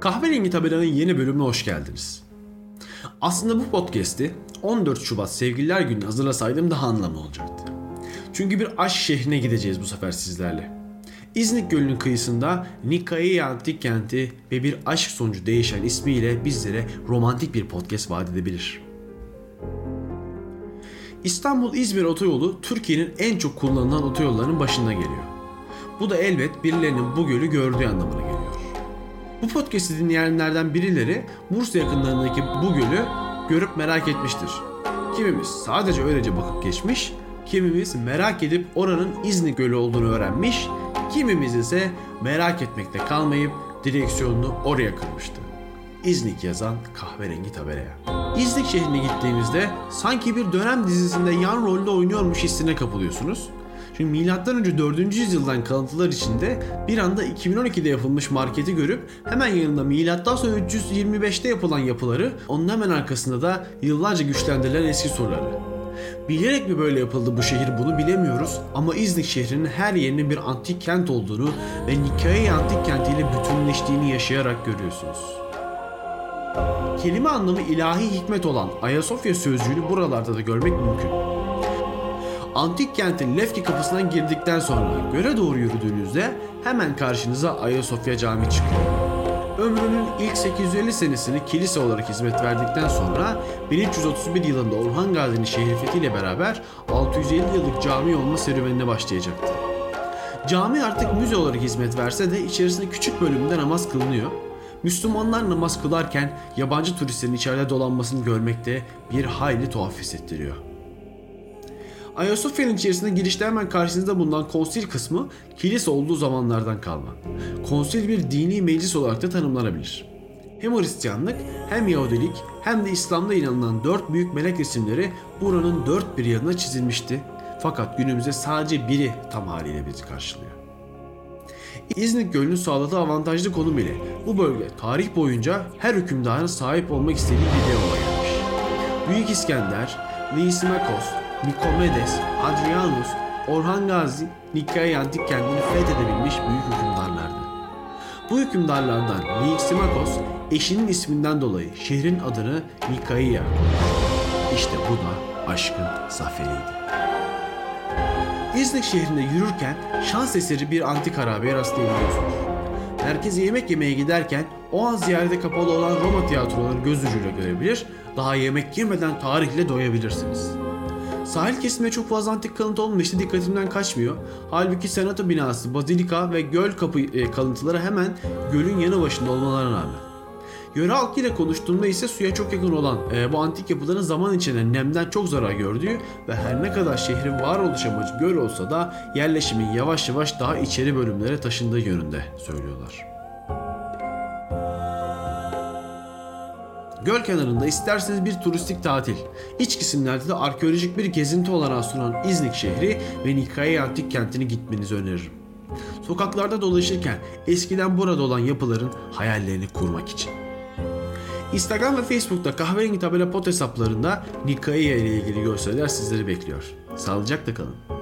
Kahverengi Tabela'nın yeni bölümüne hoş geldiniz. Aslında bu podcast'i 14 Şubat Sevgililer Günü hazırlasaydım daha anlamlı olacaktı. Çünkü bir aşk şehrine gideceğiz bu sefer sizlerle. İznik Gölü'nün kıyısında Nikaiya Antik Kenti ve bir aşk sonucu değişen ismiyle bizlere romantik bir podcast vaat edebilir. İstanbul-İzmir otoyolu Türkiye'nin en çok kullanılan otoyollarının başında geliyor. Bu da elbet birilerinin bu gölü gördüğü anlamına geliyor. Bu podcast'i dinleyenlerden birileri Bursa yakınlarındaki bu gölü görüp merak etmiştir. Kimimiz sadece öylece bakıp geçmiş, kimimiz merak edip oranın İznik Gölü olduğunu öğrenmiş, kimimiz ise merak etmekte kalmayıp direksiyonunu oraya kırmıştı. İznik yazan kahverengi tabelaya. İznik şehrine gittiğimizde sanki bir dönem dizisinde yan rolde oynuyormuş hissine kapılıyorsunuz. Çünkü milattan önce 4. yüzyıldan kalıntılar içinde bir anda 2012'de yapılmış marketi görüp hemen yanında milattan sonra 325'te yapılan yapıları onun hemen arkasında da yıllarca güçlendirilen eski surları. Bilerek mi böyle yapıldı bu şehir bunu bilemiyoruz ama İznik şehrinin her yerinin bir antik kent olduğunu ve Nikaya antik kentiyle bütünleştiğini yaşayarak görüyorsunuz. Kelime anlamı ilahi hikmet olan Ayasofya sözcüğünü buralarda da görmek mümkün. Antik kentin Lefki kapısından girdikten sonra göle doğru yürüdüğünüzde hemen karşınıza Ayasofya Camii çıkıyor. Ömrünün ilk 850 senesini kilise olarak hizmet verdikten sonra 1331 yılında Orhan Gazi'nin şehir fethiyle beraber 650 yıllık cami olma serüvenine başlayacaktı. Cami artık müze olarak hizmet verse de içerisinde küçük bölümünde namaz kılınıyor. Müslümanlar namaz kılarken yabancı turistlerin içeride dolanmasını görmekte bir hayli tuhaf hissettiriyor. Ayasofya'nın içerisinde girişte hemen karşınızda bulunan konsil kısmı kilise olduğu zamanlardan kalma. Konsil bir dini meclis olarak da tanımlanabilir. Hem Hristiyanlık hem Yahudilik hem de İslam'da inanılan dört büyük melek resimleri buranın dört bir yanına çizilmişti. Fakat günümüzde sadece biri tam haliyle bizi karşılıyor. İznik Gölü'nün sağladığı avantajlı konum ile bu bölge tarih boyunca her hükümdarın sahip olmak istediği bir dev gelmiş. Büyük İskender, Lysimachos, Nikomedes, Hadrianus, Orhan Gazi, Nikaya antik kendini fethedebilmiş büyük hükümdarlardı. Bu hükümdarlardan Lysimachos eşinin isminden dolayı şehrin adını Nikaya İşte bu da aşkın zaferiydi. İznik şehrinde yürürken şans eseri bir antik harabeye rastlayabiliyorsunuz. Herkese yemek yemeye giderken o an ziyarete kapalı olan Roma tiyatrolarını göz ucuyla görebilir, daha yemek yemeden tarihle doyabilirsiniz. Sahil kesiminde çok fazla antik kalıntı için dikkatimden kaçmıyor. Halbuki senato binası, bazilika ve göl kapı e, kalıntıları hemen gölün yanı başında olmalarına rağmen. Yöre halkıyla konuştuğumda ise suya çok yakın olan e, bu antik yapıların zaman içinde nemden çok zarar gördüğü ve her ne kadar şehrin varoluş amacı göl olsa da yerleşimin yavaş yavaş daha içeri bölümlere taşındığı yönünde söylüyorlar. Göl kenarında isterseniz bir turistik tatil, iç kesimlerde de arkeolojik bir gezinti olarak sunan İznik şehri ve Nikaya antik kentini gitmenizi öneririm. Sokaklarda dolaşırken eskiden burada olan yapıların hayallerini kurmak için. Instagram ve Facebook'ta kahverengi tabela pot hesaplarında Nikaya ile ilgili görseller sizleri bekliyor. Sağlıcakla kalın.